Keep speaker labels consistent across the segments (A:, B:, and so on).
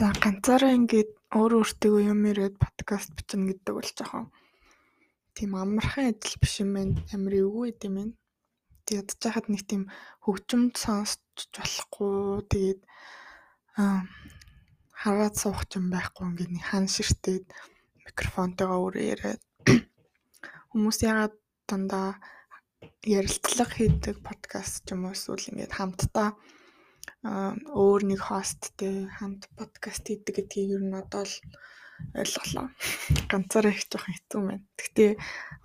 A: За ганцаараа ингээд өөр өөртөө юм яриад подкаст бичнэ гэдэг бол жоохон тийм амархан ажил биш юм байна. Амар эвгүй юм байна. Тэгээд ядж хахад нэг тийм хөгжимд сонсч болохгүй. Тэгээд аа хараад суух юм байхгүй ингээд нэг хан ширтээд микрофонтойгоо өөрөө яриад хүмүүс ягаад дандаа ярилцлага хийдэг подкаст ч юм уу эсвэл ингээд хамтдаа өөр нэг хосттэй хамт подкаст хийдэг гэдгийг ер нь одоо л ойлголоо. Ганцаараа их жоохон хэцүү байна. Гэхдээ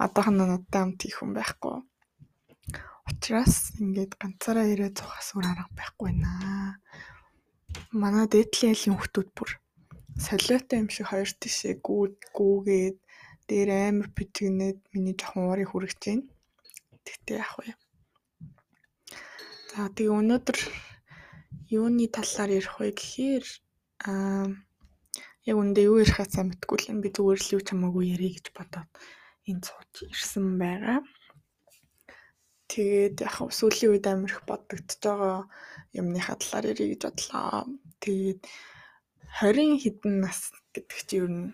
A: одоохондоо надтай хамт хийх хүн байхгүй. Учираас ингээд ганцаараа ирээд зугаас өөр арга байхгүй наа. Манай дээдлийн хүмүүс бүр солиотой юм шиг хоёр тишээ гүүд гүүгээд дээр амар битгнээд миний жоохон уурыг хүрэж байна. Тэгтээ яах вэ? За тэгээ өнөөдөр юуны талаар ярих вэ гэхээр аа яг үндэ юу ярихаа сайн мэдгүй л би зүгээр л юу ч хамаагүй ярих гэж бодоод энэ цууч ирсэн байгаа. Тэгээд яг сүүлийн үед амар их бодогдож байгаа юмныхаа талаар ярих гэж бодлоо. Тэгээд 20 хэдэн нас гэдэг чинь ер нь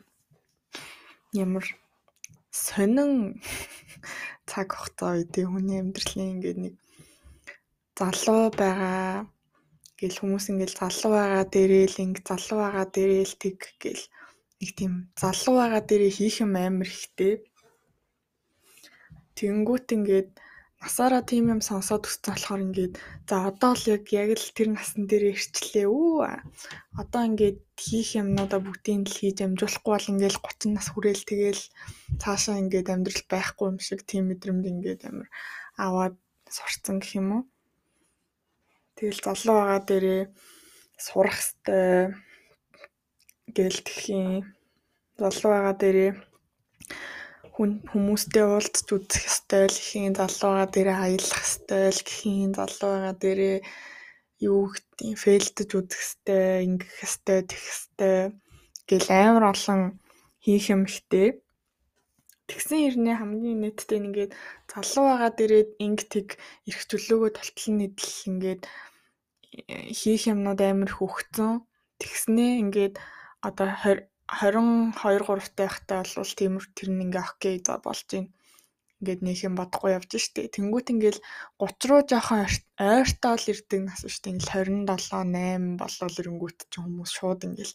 A: ямар сонин цаг хугацаа үе тий хүний амьдралын ингээд нэг залуу байгаа Гэл хүмүүс ингээл залуу байгаа дээрээ л инг залуу байгаа дээрээ л тэг гэл нэг тийм залуу байгаа дээрээ хийх юм амар ихтэй. Тэнгүүт ингээд насаараа тийм юм сонсоод өссөн болохоор ингээд за одоо л яг яг л тэр насан дээр ирчлээ үү. Одоо ингээд хийх юмнуудаа бүгдийг л хийж амжуулахгүй бол ингээд 30 нас хүрээл тэгэл цаашаа ингээд амьдрал байхгүй юм шиг тийм мэдрэмж ингээд амар аваад сурцсан гэх юм уу. Тэгэл залуу байгаа дээрээ сурах хэвээр гэл тхийн залуу байгаа дээрээ хүн хүмүүстэй уулзч үзэх хэвээр л ихийн залуу байгаа дээрээ аялах хэвээр л гэхийн залуу байгаа дээрээ юу гэдгийг фейлдэж үзэх хэвээр ингэх хэвээр тех хэвээр гэл амар олон хийх юм ихтэй. Тэгсэн хэрнээ хамгийн нийтдээ ингээд залуу байгаа дээрээ инг тэг эрх чөлөөгөө толтол нийтлэл ингээд хийх юмнууд амар хөгцсөн. Тэгснээ ингээд одоо 22 3 тайхтай болвол тиймэр тэр нь ингээ окей за болж байна. Ингээд нэг юм бодохгүй явж штэ. Тэнгүүт ингээл 30 руу жоохон ойртоо л ирдэг нас штэ. Ингээл 27 8 болол ирэнгүүт ч хүмүүс шууд ингээл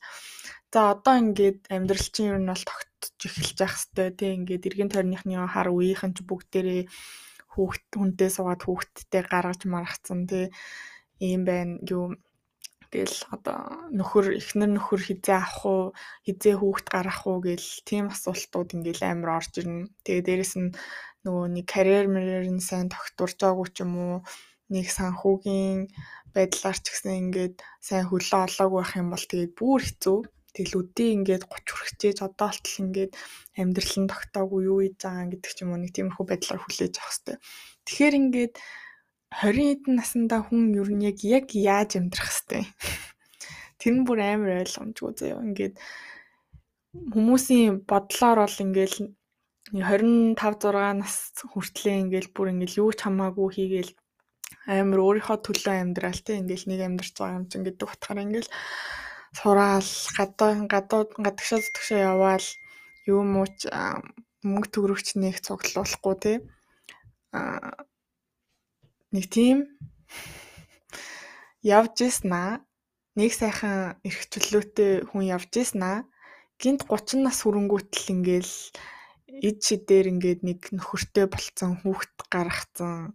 A: за одоо ингээд амьдрал чинь ер нь бол тогтж эхэлж явах хэвээр тий ингээд эргэн тойрныхны хар үеийнхэн ч бүгдээрээ хүүхд хүнтэй суугаад хүүхдтэй гаргаж маргацсан тий ийм байна юу Тэгэл одоо нөхөр эхнэр нөхөр хизээ авах уу, хизээ хүүхэд гаргах уу гэл тийм асуултууд ингээл амар орж ирнэ. Тэгээ дээрэс нь нөгөө нэг карьер мэрээр нь сайн тогтворж байгаагүй ч юм уу, нэг санхүүгийн байдлаар ч гэсэн ингээд сайн хөлөө олоогүй байх юм бол тэгээд бүр хэцүү. Тэгэл өдөө ингээд 30 хүрчээж одоо болтол ингээд амьдрал нь тогтоогүй юу хийж байгаа гэдэг ч юм уу нэг тиймэрхүү байдлаар хүлээж авах хэрэгтэй. Тэгэхээр ингээд 20 хэдэн наснда хүн ер нь яг яг яаж амьдрах хэвтэй. Тэр нь бүр амар ойлгомжгүй заяа. Ингээд хүмүүсийн бодлоор бол ингээл 25 6 нас хүртлээ ингээл бүр ингээл юу ч хамаагүй хийгээл амар өөрийнхөө төлөө амьдрал те ингээл нэг амьдарч байгаа юм чинь гэдэг утгаар ингээл сураал гадаа гадаа гадагшаа зүтгшээ яваал юу мууч мөнгө төгрөгч нэг цуглуулахгүй те а нэг тийм явж ийснаа нэг сайхан эрх чөлөөтэй хүн явж ийснаа гинт 30 нас хүрэнгүүтэл ингээл ид шидээр ингээд нэг нөхөртэй болцсон хүүхэд гаргацсан.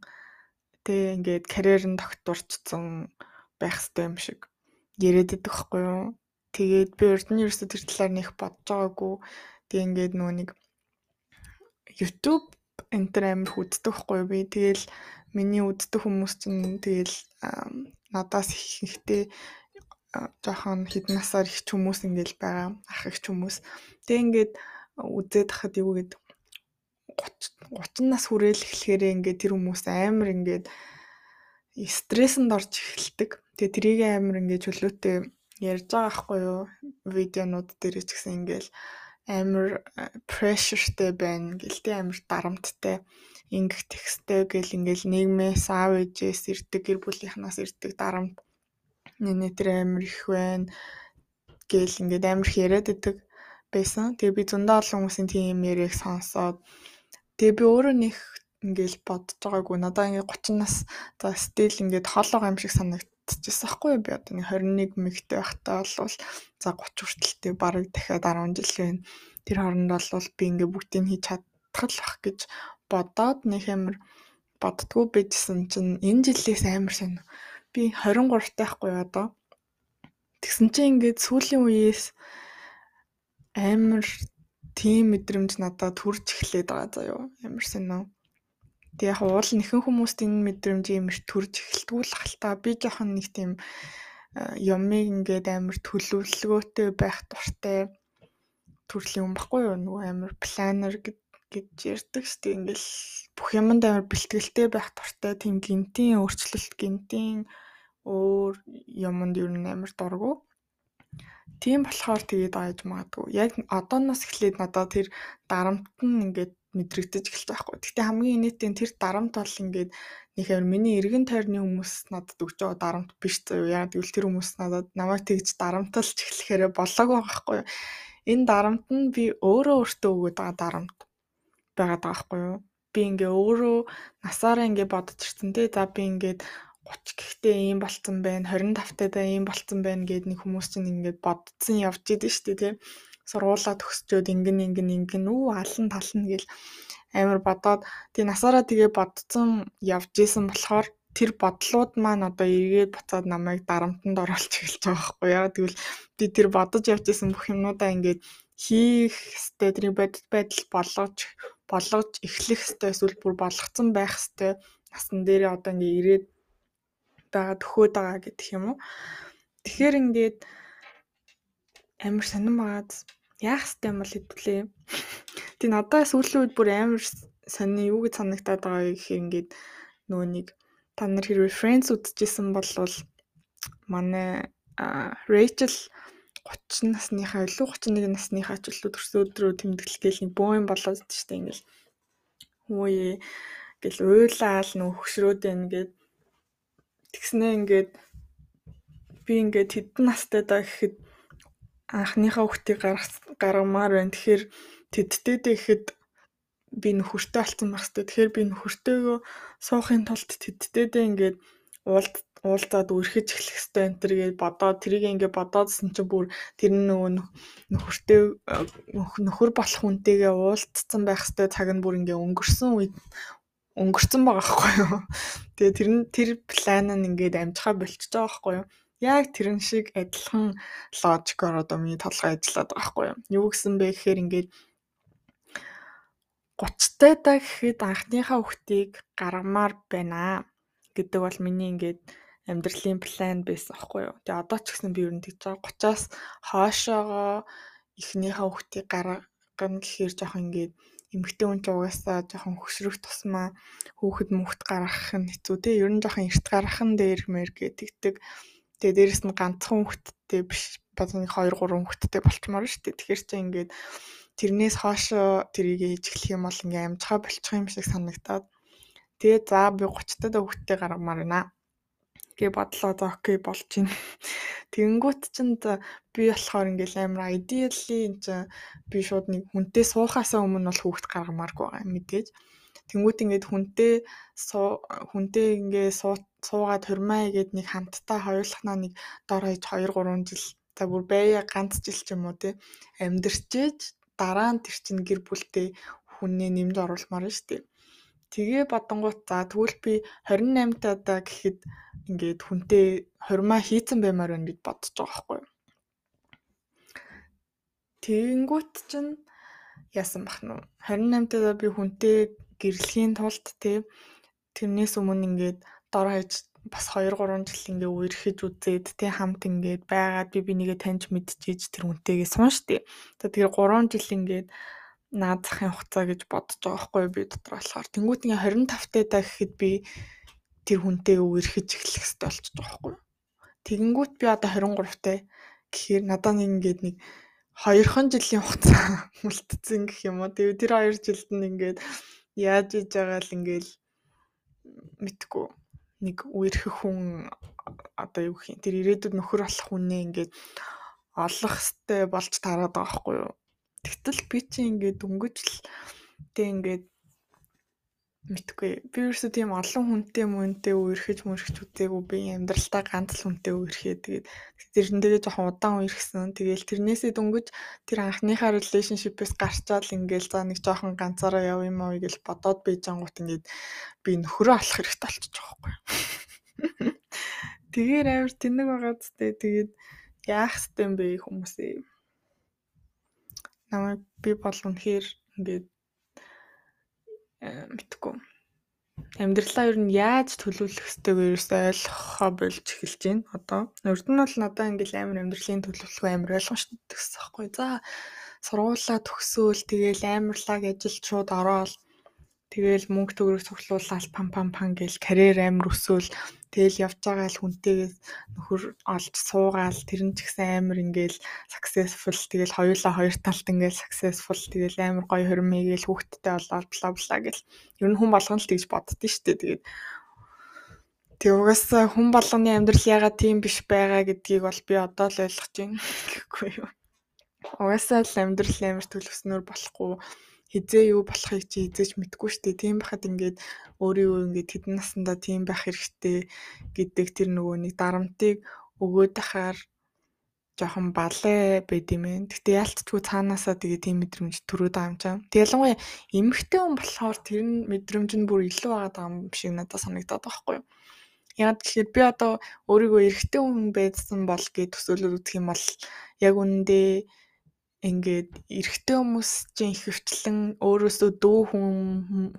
A: Тэг ингээд карьер нь тогтворцсон байх хэрэгтэй юм шиг яриад байдаг хгүй юу? Тэгээд би урд нь ерөөсө тэр талаар нэг бодож байгаагүй. Тэг ингээд нөгөө нэг YouTube энтер амир хүздэг хгүй юу би? Тэгэл миний үздэг хүмүүс чинь тэгэл надаас ихтэй жоохон хэдэн насаар их хүмүүс ингээл байгаа ах их хүмүүс. Тэг ингээд үзээд хахад юу гээд 30 30 нас хүрээл эхлэхээр ингээд тэр хүмүүс амар ингээд стрессэнд орж эхэлдэг. Тэгээ трийг амар ингээд чөлөөтэй ярьж байгаа байхгүй юу? Видеонууд дээр ч гэсэн ингээл амар pressureтэй байна. Гэлтэй амар дарамттай ингэх тексттэй гэл ингээл нийгмээс аав ээжээс ирдэг гэр бүлийнхнаас ирдэг дарамт нэ тэр амир их байна гээл ингээд амар их яриад идэг байсан. Тэгээ би зөндөө олон хүмүүсийн тийм яриаг сонсоод тэгээ би өөрөө нэг ингээл бодож байгаагүй. Надаа ингээд 30 нас за стил ингээд хоолоо юм шиг санагдчихсан байхгүй? Би одоо нэг 21 мэгтэй байхдаа бол за 30 хүртэлтэй бараг дахиад 10 жил байна. Тэр хооронд бол би ингээд бүгдийг хийж чадах л бах гэж бодоод нэг амар боддгоо байжсэн чинь энэ жилээс амар сонио. Би 23 таахгүй одоо. Тэгсэн чинь ингээд сүүлийн үеэс амар тийм мэдрэмж надад төрж эхлээд байгаа заяо. Ямар сонио. Тэг яг уул нэхэн хүмүүст энэ мэдрэмж юмэр төрж эхэлтгүү л хальта. Би жоохон нэг тийм юмыг ингээд амар төлөвлөгөөтэй байх дуртай төрлийн юм баггүй юу? Нөгөө амар планер гэж ярьдаг шүү дээ. Ингээл бүх юмд амар бэлтгэлтэй байх дуртай тийм гинтийн өөрчлөлт, гинтийн өөр юмд ер нь амар дургу. Тийм болохоор тэгээд ааж магадгүй. Яг одооноос эхлээд надад тэр дарамт нь ингээд мэдрэгдэж эхэлж байхгүй. Гэхдээ хамгийн инээдийн тэр дарамт бол ингээд амар миний эргэн тойрны хүмүүс надад өгч байгаа дарамт биш заяа. Яг тэгвэл тэр хүмүүс надад намайг тэгж дарамталж эхлэхээр болоогүй байхгүй. Энэ дарамт нь би өөрөө өөртөө өгöd байгаа дарамт байгаад байгаа байхгүй юу. Би ингээ өөрөө насаараа ингээ бодож ирсэн тий. За би ингээд 30 гэхдээ ийм болцсон байна. 25 таа ийм болцсон байна гэд нэг хүмүүс чинь ингээд бодсон явж идэв шүү дээ тий. Сургуулаа төгсчөөд ингэн ингэн ингэн үү алан тална гэл амар бодоод тий насаараа тэгээ бодсон явж исэн болохоор тэр бодлууд маань одоо эргээд буцаад намайг дарамтанд оруулж эхэлж байгаа байхгүй яа. Тэгвэл би тэр бодож явж исэн бүх юмнуудаа ингээд хийх хэвээр тэрийг бодит байдал болгож болгож эхлэх хэвээр эсвэл бүр болгоцсон байх хэвээр насан дээрээ одоо ингээ ирээд байгаа төхөөд байгаа гэдэг юм уу. Тэгэхээр ингээд амар сонирн байгаад яах хэвтэй юм бол хэвлээ. Тэг надад сүүлийн үед бүр амар сони юу гэж санагтаад байгаа гэхээр ингээд нөгөө нэг та нар хэрвээ Friends үзчихсэн бол манай Rachel 30 насныхаа илүү 31 насныхаа ч илүү төрсөн өдрөө тэмдэглэл гээл нэг юм болоод штэ ингээл хөөе гэл уйлаал нөх хөшрөөд байна гэд тэгснээ ингээд би ингээд хэдэн настай даа гэхэд анхныхаа хүүхдийг гаргамаар байна. Тэгэхээр тэдтэй дэхэд би нөхөртэй болсон байх хэвээр. Тэгэхээр би нөхөртөөгөө суухын тулд тэдтэй дэ ингээд уулд уулзаад үрхэж эхлэх хэвээр энэ төр гээд бодоод тэрийг ингээд бодоодсэн чинь бүр тэр нөгөө нөхөртэй нөхөр болох хүнтэйгээ уулзсан байх хэвээр цаг нь бүр ингээд өнгөрсөн үед өнгөрцөн байгаа байхгүй юу. Тэгээ тэр нь тэр план нь ингээд амжихаа болчихж байгаа байхгүй юу. Яг тэрэн шиг адилхан логикоор одоо миний толгой ажиллаад байгаа байхгүй юу. Юу гэсэн бэ гэхээр ингээд 30 таа да гэхэд анхныхаа хүүхдийг гаргамаар байна гэдэг бол миний ингээд амьдралын план байсан аахгүй юу. Тэгээ одоо ч гэсэн би ер нь тэгж байгаа 30-аас хоошоогоо эхнийхээ хүүхдийг гаргана гэхээр жоохон ингээд эмэгтэй хүн ч угаасаа жоохон хөшрөх тусмаа хүүхэд мөхт гаргах нь хэцүү те. Ер нь жоохон эрт гаргах нь дээр мэр гэтгдэг. Тэгээ дээрэс нь ганцхан хүүхэдтэй биш бод нэг 2 3 хүүхэдтэй болчмоор шүү дээ. Тэгэхээр чи ингээд тэрнээс хоошоо тэрийг хийж эхлэх юм бол ингээм амжихаа болчих юм шиг санагтаад тэгээ за би 30 таа хүүхэдтэй гаргамаар байна гэ бодлоо за окей болж байна. Тэнгүүт чинь би болохоор ингээл амар ideally эн чинь би шууд нэг хүнтэй суухаасаа өмнө бол хүүхэд гаргамааргүй байгаа мэдээж. Тэнгүүт ингээд хүнтэй хүнтэй ингээ суугаад хурмаа игээд нэг хамтдаа хоёулахнаа нэг дор хаяж 2 3 жил за бүр байя ганц жил ч юм уу те амьдрчээж дараа нь тэр чинь гэр бүлтэй хүнээ нэмж оруулмаар нь штеп. Тэгээ бодонгууд за тэгвэл би 28 таа гэхэд ингээд хүнтэй хурмаа хийцэн баймаар байна гэж бодож байгаа байхгүй юу. Тэгэнгүүт чинь яасан бах нь 28 таа би хүнтэй гэрлэхийн тулд те тэрнээс өмнө ингээд дор хаяж бас 2 3 жил ингээ үерхэж үзээд те хамт ингээд байгаад би бинийгээ таньж мэдчихэж тэр хүнтэйгээ сун штэ. Тэгэхээр 3 жил ингээд наазахын хугацаа гэж бодож байгаа байхгүй би дотор болохоор. Тэнгүүт ингээ 25 таа гэхэд би тэр хүнтэйгээ үерхэж эхлэх хэрэгтэй болчихж байгаа байхгүй. Тэгэнгүүт би одоо 23 таа гэхээр надад ингээд нэг хоёрхан жилийн хугацаа үлдсэн гэх юм уу. Тэгээ тэр хоёр жилд нь ингээд яаж иж байгаа л ингээл мэдгүй нэг үерхэх хүн одоо юу гэх юм тэр ирээдүйд нөхөр болох хүнээ ингээд олох хэвээр болж тараад байгаа байхгүй юу. Тэгтэл би чи ингээд дөнгөж л тэг ингээд мэдгүй. Би ерөөсөө тийм олон хүнтэй мөнтэй үерхэж мөрхөж үзээгүй. Би амьдралтаа ганц л хүнтэй үерхээ. Тэгээд тэрэндээ жоохон удаан үерхсэн. Тэгээл тэрнээсээ дөнгөж тэр анхныхаа relationship-ээс гарчаал ингээл за нэг жоохон ганцаараа яв юм аа гэж бодоод байж ангууд ингээд би нөхөрөө алах хэрэгтэй болчих жоох байхгүй. Тэгэхээр амар тэнэг байгаа зү тэгээд яах ёстой юм бэ хүмүүсээ. Намайг би бол үнэхээр ингээд мэдгүй. Амьдралаа ер нь яаж төлөвлөх ёстойг ерөөсөө ойлгохоо болж эхэлж байна. Одоо урд нь бол надаа ингээл амар амьдралын төлөвлөх амар ойлгомжтой гэсэн байхгүй. За сургуулаа төгсөөл тэгээл амарлаг ажилд шууд ороод тэгээл мөнгө төгрөг цуглуулаад пам пам пам гээл карьер амар өсөөл Тэгэл явж байгаа л хүнтэйгээ нөхөр олж суугаал тэр нь ч гэсэн амар ингээл successful тэгэл хоёулаа хоёр талд ингээл successful тэгэл амар гоё хөрмийгээл хүүхдтэй болоод бла бла гэл. Ер нь хүн болгоно л тэгж боддөө штэ тэгээд. Тэг угаасаа хүн болгоны амьдрал ягаад тийм биш байгаа гэдгийг бол би одоо л ойлгож байна. Гэхгүй юу. Угаасаа л амьдрал амар төлөвснөр болохгүй хизээ юу болохыг чи хизээж мэдэхгүй шүү дээ. Тийм байхад ингээд өөрийгөө ингээд хэдэн наснда тийм байх хэрэгтэй гэдэг тэр нөгөө нэг дарамтыг өгөөд ахаар жоохон балай байд юм ээ. Гэтэ яалтчгүй цаанаасаа тэгээ тийм мэдрэмж төрөөд байгаа юм чам. Тэг ялангуяа эмэгтэй хүн болохоор тэр нь мэдрэмж нь бүр илүү байгаа юм шиг надад санагдаад байхгүй юу. Яг тэгэхээр би одоо өөрийгөө эрэгтэй хүн байсан бол гэж төсөөлөд үзэх юм бол яг үнэндээ ингээд эрэгтэй хүмүүс чинь ихэвчлэн өөрөөсөө дүү хүн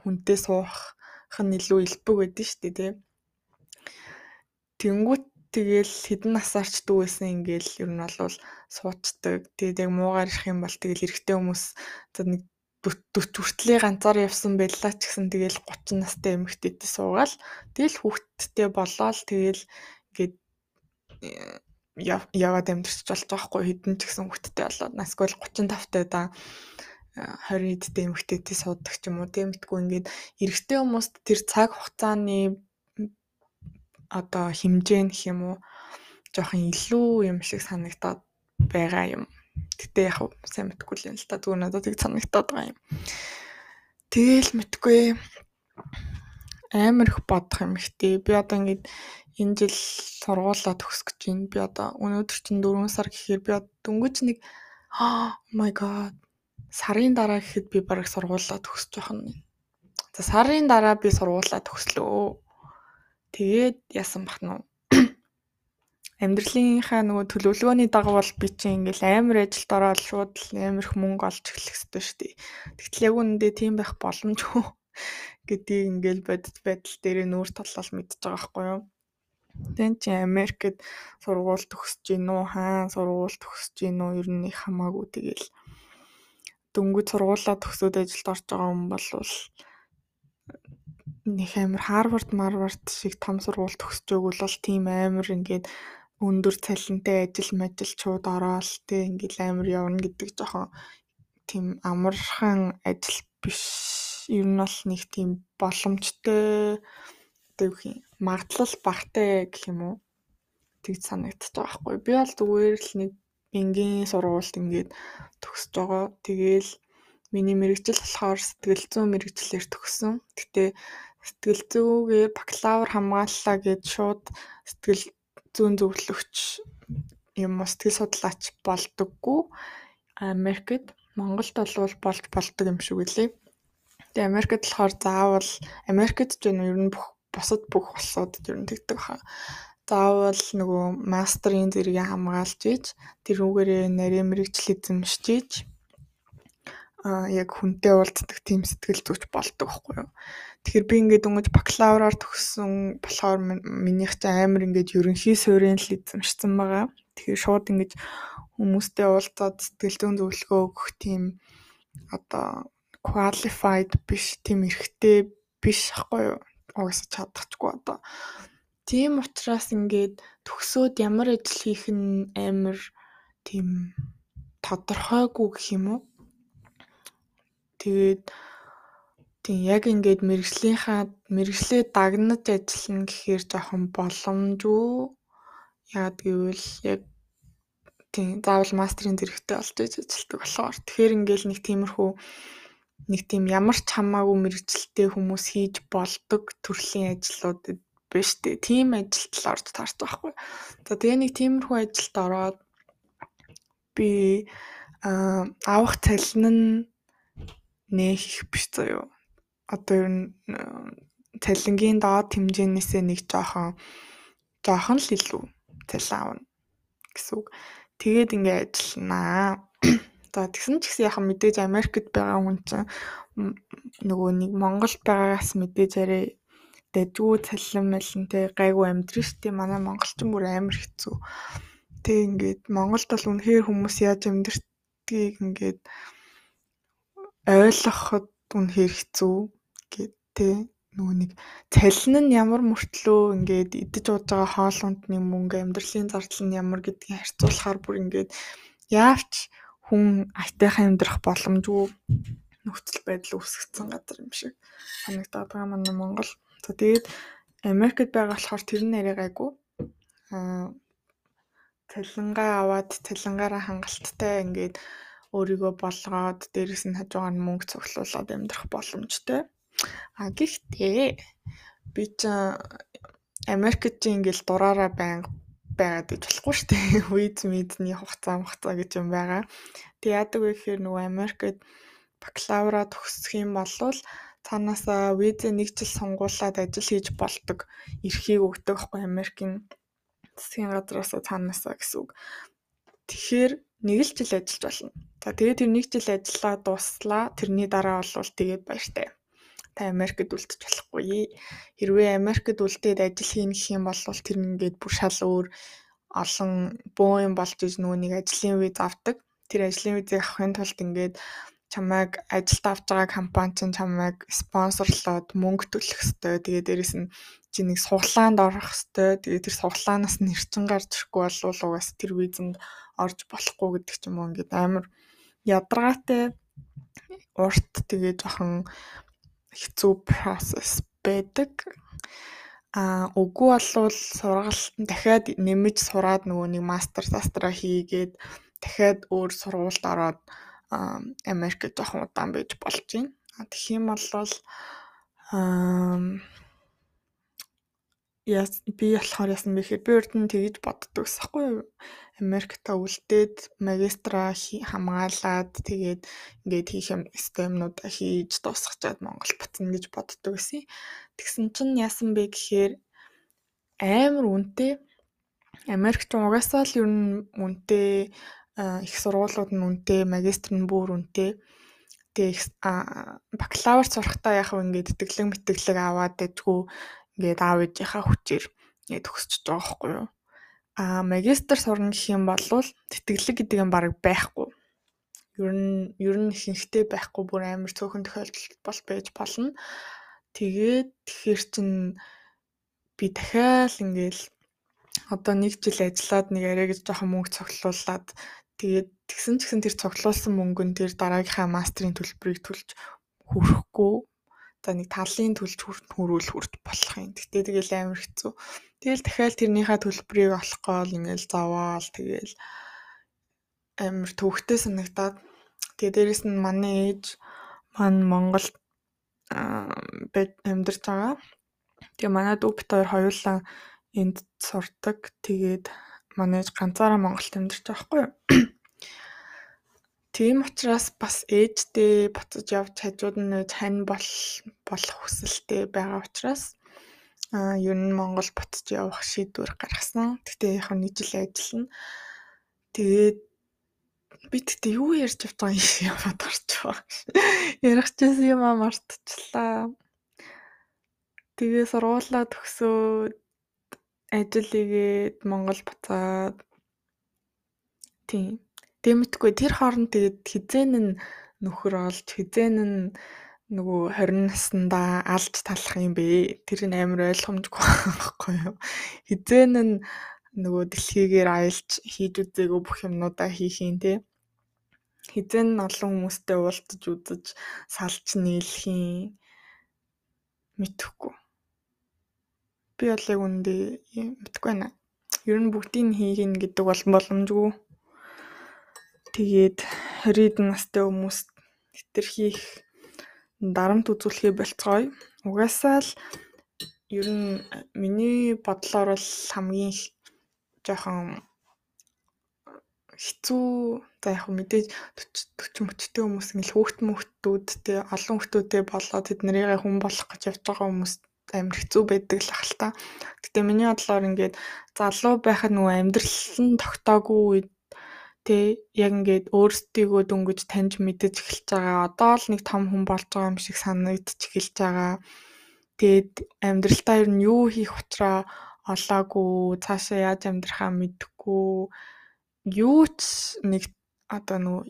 A: хүнтэй суух нь илүү элбэг байдаг шүү дээ тий. Тэнгүүт тэгэл хэдэн насаарч дүү байсан ингээл ер нь бол суучдаг. Тэгээд яг муугаар ирэх юм бол тэгэл эрэгтэй хүмүүс за нэг 40 хүртлээ ганцаар явсан байлаа ч гэсэн тэгэл 30 настай эмэгтэйтэй суугаал тэгэл хүүхэдтэй болоод тэгэл ингээд яваад амьдэрч болж байгаа хгүй хэдэн ч гэсэн хүүхдтэй болоод насквал 35 таа да 20 эдтэй эмэгтэйтэй суудаг ч юм уу тийм мэдгүй ингээд эрэгтэй хүмүүст тэр цаг хугацааны одоо хэмжээ гэх юм уу жоохон илүү юм шиг санагдаад байгаа юм. Гэтэ яг сайн мэдгүй л юм л та зүгээр надад тийг санагдаад байгаа юм. Тэгээл мэдгүй амар их бодох юм ихтэй. Би одоо ингээд энэ жил сургуулаа төгсөх гэж байна. Би одоо өнөөдөр чинь 4 сар гэхээр би дөнгөж нэг oh my god сарын дараа гэхэд би бараг сургуулаа төгсөж байх нь. За сарын дараа би сургуулаа төгслөө. Тэгээд яасан бах нь амьдралынхаа нөгөө төлөвлөгөөний дагуу бол би чинь ингээл амар ажилд ороод шууд л амар их мөнгө олж эхлэх хэрэгтэй шүү дээ. Тэгтэл яг үүндээ тийм байх боломжгүй гэдгийг ингээл бодит байдал дээр нүүр талал мэдчихэж байгаа байхгүй юу. Тэн чи Америкт сургууль төгсөж гин үү, хаана сургууль төгсөж гин үү ер нь хамаагүй тэгэл дөнгөж сургуулаа төгсөөд ажилд орж байгаа хүн бол нэг амар Харвард, Марвард шиг том сургууль төгсөж өгвөл бол тийм амар ингээд өндөр цалинтай ажил мажил чууд ороод тэ ингээд амар явна гэдэг жоохон тийм амархан ажил биш. Ер нь бол нэг тийм боломжтой юу гэх юм магадлал багтай гэх юм уу тэгж санагдчих байгаа байхгүй. Би бол зүгээр л нэг энгийн сургуульд ингээд төгсөж байгаа. Тэгээл миний мэрэгжил болохоор сэтгэл зүйн мэрэгчлэр төгсөн. Гэтэ сэтгэл зүйгээр бакалавр хамгааллаа гэж шууд сэтгэл зүйн зөвлөгч юм уу сэтгэл судлаач болдоггүй. Америкт Монголд бол болж болдог юм шиг үлээ. Тэгээ Америкт болохоор заавал Америкт ч ер нь бүх бусад бүх улсуудад ер нь тэгдэг хаа. Заавал нөгөө мастрын зэрэгээ хамгаалж ийж тэрүүгээрээ нарийн мэрэгжил эзэмшиж ийж а яг хүнтэй уулздаг тийм сэтгэл зүйч болдог байхгүй юу. Тэгэхээр би ингээд өнгөж бакалавраар төгссөн болохоор минийх ч амар ингээд ерөнхий суурийн л эзэмшсэн байгаа. Тэгэхээр шууд ингээд хүмүүстэй уулзаад сэтгэл зүйн зөвлөгөө өгөх тийм одоо qualified биш тийм эрхтэй биш ахгүй юу угаасаа чадчихгүй одоо. Тийм учраас ингээд төгсөөд ямар ажил хийх нь амар тийм тодорхойгүй гэх юм уу. Тэгээд тийм яг ингээд мэрэгжлийнхаа мэрэгжлээ дагнаж ажиллана гэхээр жоохон боломжгүй. Яагад гэвэл яг тийм заавал мастрын зэрэгтэй болж иж ажилтдаг болохоор тэгэхээр ингээл нэг тиймэрхүү нэг тийм ямар ч хамаагүй мэрэгчлээ хүмүүс хийж болдог төрлийн ажлууд биш үү? Тийм ажилд л орж таарч байхгүй. За тэгээ нэг тиймэрхүү ажилд ороод би аа авах цалин нь нэх их биш заяо. Одоо ер нь цалингийн доод хэмжээнээсээ нэг жоохон жоохон л илүү цалин авна гэсэн үг. Тэгээд ингээ ажилланаа. За тэгсэн ч гэсэн яхаа мэдээж Америкт байгаа хүн чинь нөгөө нэг Монголд байгаагаас мэдээж арай дэжгүй цалин мэлэнтэй гайгүй амьдрын штэ манай монголчин бүр амар хэцүү. Тэг ингээд Монголд бол үнэхээр хүмүүс яаж амьдртгийг ингээд ойлгоход үнэхээр хэцүү гэд тэ нөгөө нэг цалин нь ямар мөртлөө ингээд идэж ууж байгаа хоол ундны мөнгө амьдралын зардал нь ямар гэдгийг харьцуулахаар бүр ингээд яавч хүн айтайхан амьдрах боломжгүй нөхцөл байдал үүсгэсэн газар юм шиг санагдаад байгаа манай Монгол. За тэгээд Америкт байгаа болохоор тэр нь арай гайгүй. Аа цалингаа аваад цалингаараа хангалттай ингээд өөрийгөө болгоод дээрэс нь хажуугаар нь мөнгө цуглуулад амьдрах боломжтой. А гэхдээ би ч Америкт чи ингээл дураараа байнга байгаад иж болохгүй шүү дээ. Виз мидний хугацаа хугацаа гэж юм байгаа. Тэг яадаг вэ гэхээр нөгөө Америкт бакалавра төгсөх юм бол цаанаасаа визээ нэг жил сонгуулад ажил хийж болдог эрхийг өгдөг байхгүй Америкийн засгийн газраас цаанаасаа гэсэн үг. Тэгэхээр нэг л жил ажиллаж болно. За тэгээд тэр нэг жил ажиллаа дууслаа. Тэрний дараа бол тэгээд баяртай. Та Америкт үлдчих болохгүй. Хэрвээ Америкт үлдээд ажил хийнэ гэх юм бол тэр ингээд бүр шал өөр олон боо юм болж иж нэг ажлын виз авдаг. Тэр ажлын визийг авахын тулд ингээд чамайг ажилд авч байгаа компани чинь чамайг спонсорлоод мөнгө төлөх ёстой. Тэгээд дээрэс нь чи нэг суглаанд орох ёстой. Тэгээд тэр суглаанаас нь эрчим гарч ирэхгүй бол угаас тэр визэнд орж болохгүй гэдэг ч юм уу ингээд амар ядаргаатай урт тэгээд жоохон хэцүү процесс байдаг. А үгүй болвол сургалт нь дахиад нэмж сураад нөгөө нэг мастер састра хийгээд дахиад өөр сургуульд ороод Америкт жоохон удаан байж болж байна. Тэгэх юм бол аа яс би болохоор ясан бэ гэхээр би урд нь тэгж боддог ус хгүй юу. Америкта үлдээд магистра хамгаалаад тэгээд ингээд хийх юм өстой юмнуудаа хийж дуусгачаад Монгол буцна гэж боддог гэсэн. Тэгсэн чинь яасан бэ гэхээр амар үнэтэй Америкч угаасаа л ер нь үнэтэй их сургуулиуд нь үнэтэй, магистр нь бүр үнэтэй. Тэгээ бакалавр сурахтаа яг ингээд тэтгэлэг мэтгэлэг аваад дэжгүй ингээд аав ээжийнхаа хүчээр ингээд төгсөж байгаа байхгүй юу. А магистр сурна гэх юм бол тэтгэлэг гэдэг юм баг байхгүй. Ер нь ер нь ихэнхдээ байхгүй бүр амар цөөхөн тохиолдол бол байж болно. Тэгээд тэгэхэр чин би дахиад ингээл одоо нэг жил ажиллаад нэг арай гэж жоохон мөнгө цуглуулад Тэгээд тэгсэн ч гэсэн тэр цуглуулсан мөнгө нь тэр дараагийнхаа мастрын төлбөрийг төлж хүрэхгүй. За нэг талын төлж хүрүүл хүрт болох юм. Гэтэ тэгэл амар хэцүү. Тэгэл дахиад тэрнийхээ төлбөрийг олох гол ингээл зовоол тэгэл амар төвхтэй санагдаад тэгээ дээрэс нь манай ээж маань Монголд амьдарч байгаа. Тэгээ манай дүү бит хоёр хоёулаа энд сурдаг. Тэгээд манай ээж ганцаараа Монголд амьдарч байгаа хгүй юу. Тийм учраас бас ээжтэй буцаж явж хажууд нь тань бол болох хүсэлтэй байгаа учраас аа ер нь Монгол буцаж явах шийдвэр гаргасан. Гэтэ яг нэг жил ажиллана. Тэгээд би тэгтээ юу ярьж байгаа юм яваад орчихоо. Ярих чийсэн юм аа мартчихлаа. Тэгээ сургуулаа төгсөөд ажил игээд Монгол буцаад тийм Дэмэтгүй тэр хооронд тэгээд хизээн нь нөхөр олж хизээн нь нөгөө 20 наснда алж талах юм бэ? Тэр нь амар ойлгомжгүй байхгүй юу? Хизээн нь нөгөө дэлхийгээр аялж хийж үзээгүй бүх юмнуудаа хийх юм те. Хизээн нь олон хүмүүстэй уулзаж үзэж салж нийлэх юм мэдхгүй. Би бол яг үндэ мэдгүй байна. Ер нь бүгдийг хийгин гэдэг бол боломжгүй Тэгээд 20 настай хүмүүс тэр хийх дарамт үзүүлэхээ болцгоё. Угаасаа л ер нь миний бодлоор бол хамгийн жоохон хэцүү за яг мэдээж 40 мөчтэй хүмүүс ингээл хүүхд мөхтүүдтэй олон хүүхдүүдтэй болоод тэднэрийг хүн болох гэж явж байгаа хүмүүс амар хэцүү байдаг л ах л та. Гэтэ миний бодлоор ингээд залуу байхад нөгөө амьдрал нь тогтоогүй үед тэ яг ингээд өөрсдийгөө дөнгөж таньж мэдэж эхэлж байгаа. Одоо л нэг том хүн болж байгаа юм шиг санагдчих эхэлж байгаа. Тэгээд амьдралтаа ер нь юу хийх учраа олоогүй, цаашаа яаж амьдрахаа мэдэхгүй юу ч нэг одоо нөгөө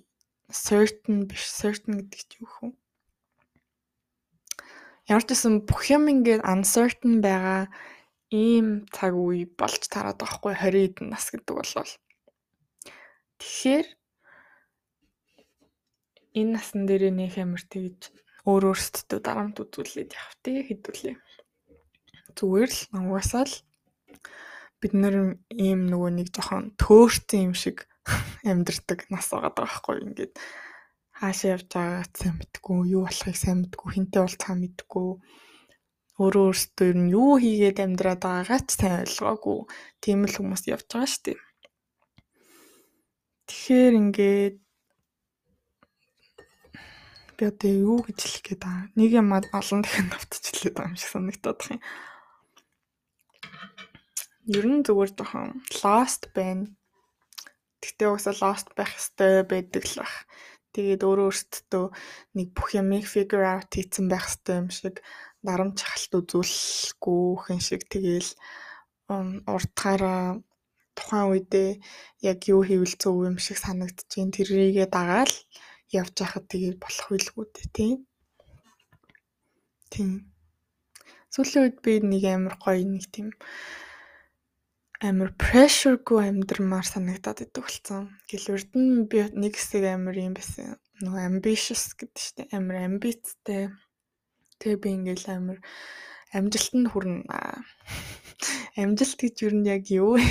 A: certain биш certain гэдэг чинь юу вэ? Ямар ч гэсэн бүх юм ингээд uncertain байгаа ийм цаг үе болж тараад байгаа хгүй 20 эдэн нас гэдэг болвол. Тэгэхээр энэ насан дээр нөх амар тэгж өөр өөрсдөө дарамт үзүүлээд явах тий хэдүүлээ. Зүгээр л угаасаа л бид нэр ийм нөгөө нэг жоохон төөрсөн юм шиг амьдэрдэг нас байгаа байхгүй ингээд хаашаа явж байгаагаа сайн мэдгүй, юу болохыг сайн мэдгүй, хинтээ уулзахаа мэдгүй, өөрөө өөртөө ер нь юу хийгээд амьдраад байгаагаа ч сайн ойлгоогүй тийм л хүмүүс явж байгаа шүү дээ. Тэгэхээр ингээд би одоо юу гэж хэлэх гээд байгаа. Нэг юм олон дахин давтчихлээ байгаа юм шиг санагдаад байна. Ер нь зүгээр жоохон lost байна. Тэгтээ угсаа lost байх ёстой байдаг л бах. Тэгээд өөрөө өөртөө нэг бүх юмыг figure out хийсэн байх хэрэгтэй юм шиг дарамт чахалт үзүүлэхгүй хэн шиг тэгээл урдгаараа тухайн үедээ яг юу хийвэл зөв юм шиг санагдчихээн тэрийгээ дагаал явж байхад тэгээд болох байлгүй дээ тийм. Тийм. Сүүлийн үед би нэг амар гоё нэг тийм амар pressureгүй амьдрмаар санагдаад идэг болсон. Гэлүрд нь би нэг хэсэг амар юм байсан. Нөгөө ambitious гэдэг чинь амар амбицтай. Тэгээ би ингээл амар амжилтанд хүрнэ. Амжилт гэж юу нь яг юу вэ?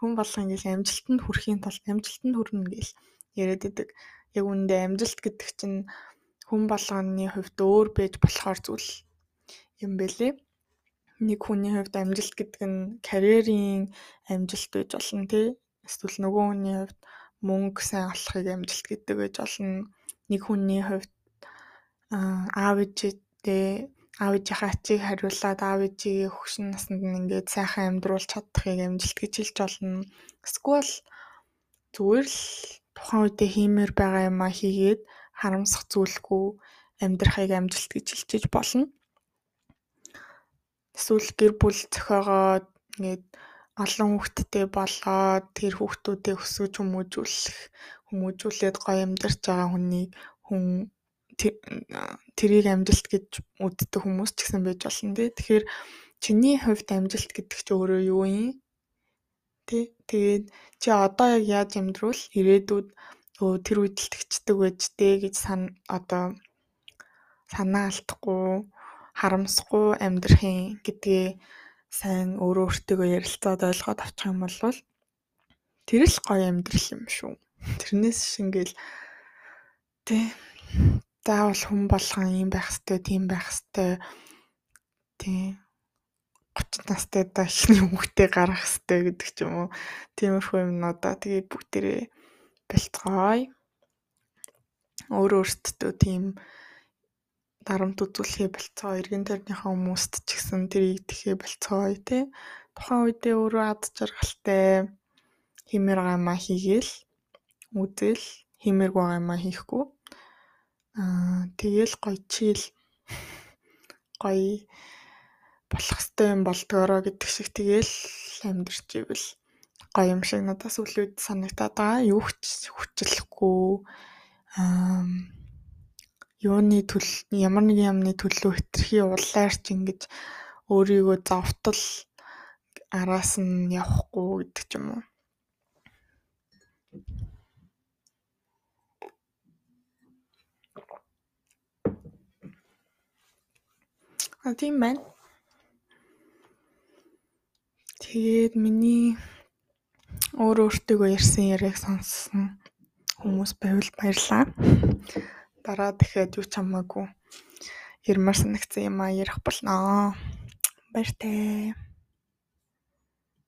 A: Хүн болго ингээл амжилтанд хүрэхийн тулд амжилтанд хүрнэ гэл яриад идэг. Яг үүндээ амжилт гэдэг чинь хүн болгоны хувьд өөр байж болохоор зүйл юм бэлээ нэг хүний хувьд амжилт гэдэг нь карьерийн амжилт байж болно тий. Эсвэл нөгөө хүний хувьд мөнгө сайн олохыг амжилт гэдэг байж болно. Нэг хүний хувьд аав ээжтэй аав ээжийнхээ ачийг хариулаад аав ээжигээ хөгшин наснд нь ингээд сайхан амьдруулж чадахыг амжилт гэж хэлж болно. Эсвэл зүгээр л тухайн үедээ хиймээр байгаа юмаа хийгээд харамсах зүйлгүй амьдрахыг амжилт гэж хэлчихэж болно. Эсвэл гэр бүл зохиогоод ингээд олон хүүхэдтэй болоод тэр хүүхдүүдээ өсгөж хүмүүжүүлэх, хүмүүжүүлээд гоё амьдарч байгаа хүнийг хүн тэрийг амжилт гэж үздэг хүмүүс ч гэсэн байж болно тий. Тэгэхээр чиний хувьд амжилт гэдэг чинь өөрөө юу юм? Тий. Тэгээд чи одоо яг яаж амьдруул ирээдүйд өө тэр тэгчдэг байж дээ гэж сан одоо санаа алдахгүй харамсахгүй амьдрахын гэдгээ сайн өөрөө өөртөө ярилцаад ойлгоод авчих юм бол тэр л гоё амьдрал юм шүү. Тэрнээс шингээл тий заавал хүн болгон юм байх хэвээр тийм байх хэвээр тий 30 настай да ихний хүүхдээ гарах хэвээр гэдэг ч юм уу. Тиймэрхүү юмнуудаа тэгээ бүгдээрээ бэлтгooy. Өөрөө өөртөө тийм дарамт үзүүлэхээ болцоо эргэн тойрныхаа хүмүүст ч гэсэн тэрийг тэхээ болцооё тий. Тухайн үедээ өөрөө ад жаргалтай хэмээр гамаа хийгээл үзэл хэмээрг гамаа хийхгүй аа тэгэл гоё чийл гоё болох хэвээр юм болдгоороо гэдэг шиг тэгэл амьдэрч ивэл гоё юм шиг надаас үлүүд санагтаад байгаа. Юу ч хүчлэхгүй аа юуны төл ямар нэгэн юмны төлөө хэтэрхий улаар ч ингэж өөрийгөө зовтол араас нь явахгүй гэдэг ч юм уу. А тийм байна. Тэгээд миний өөр өөртөө ярьсан яриаг сонссон. хүмүүс байвал баярлаа. Дараа дахиад юу ч хамаагүй ярмаар санагцсан юм а ярих болноо. Баяртай.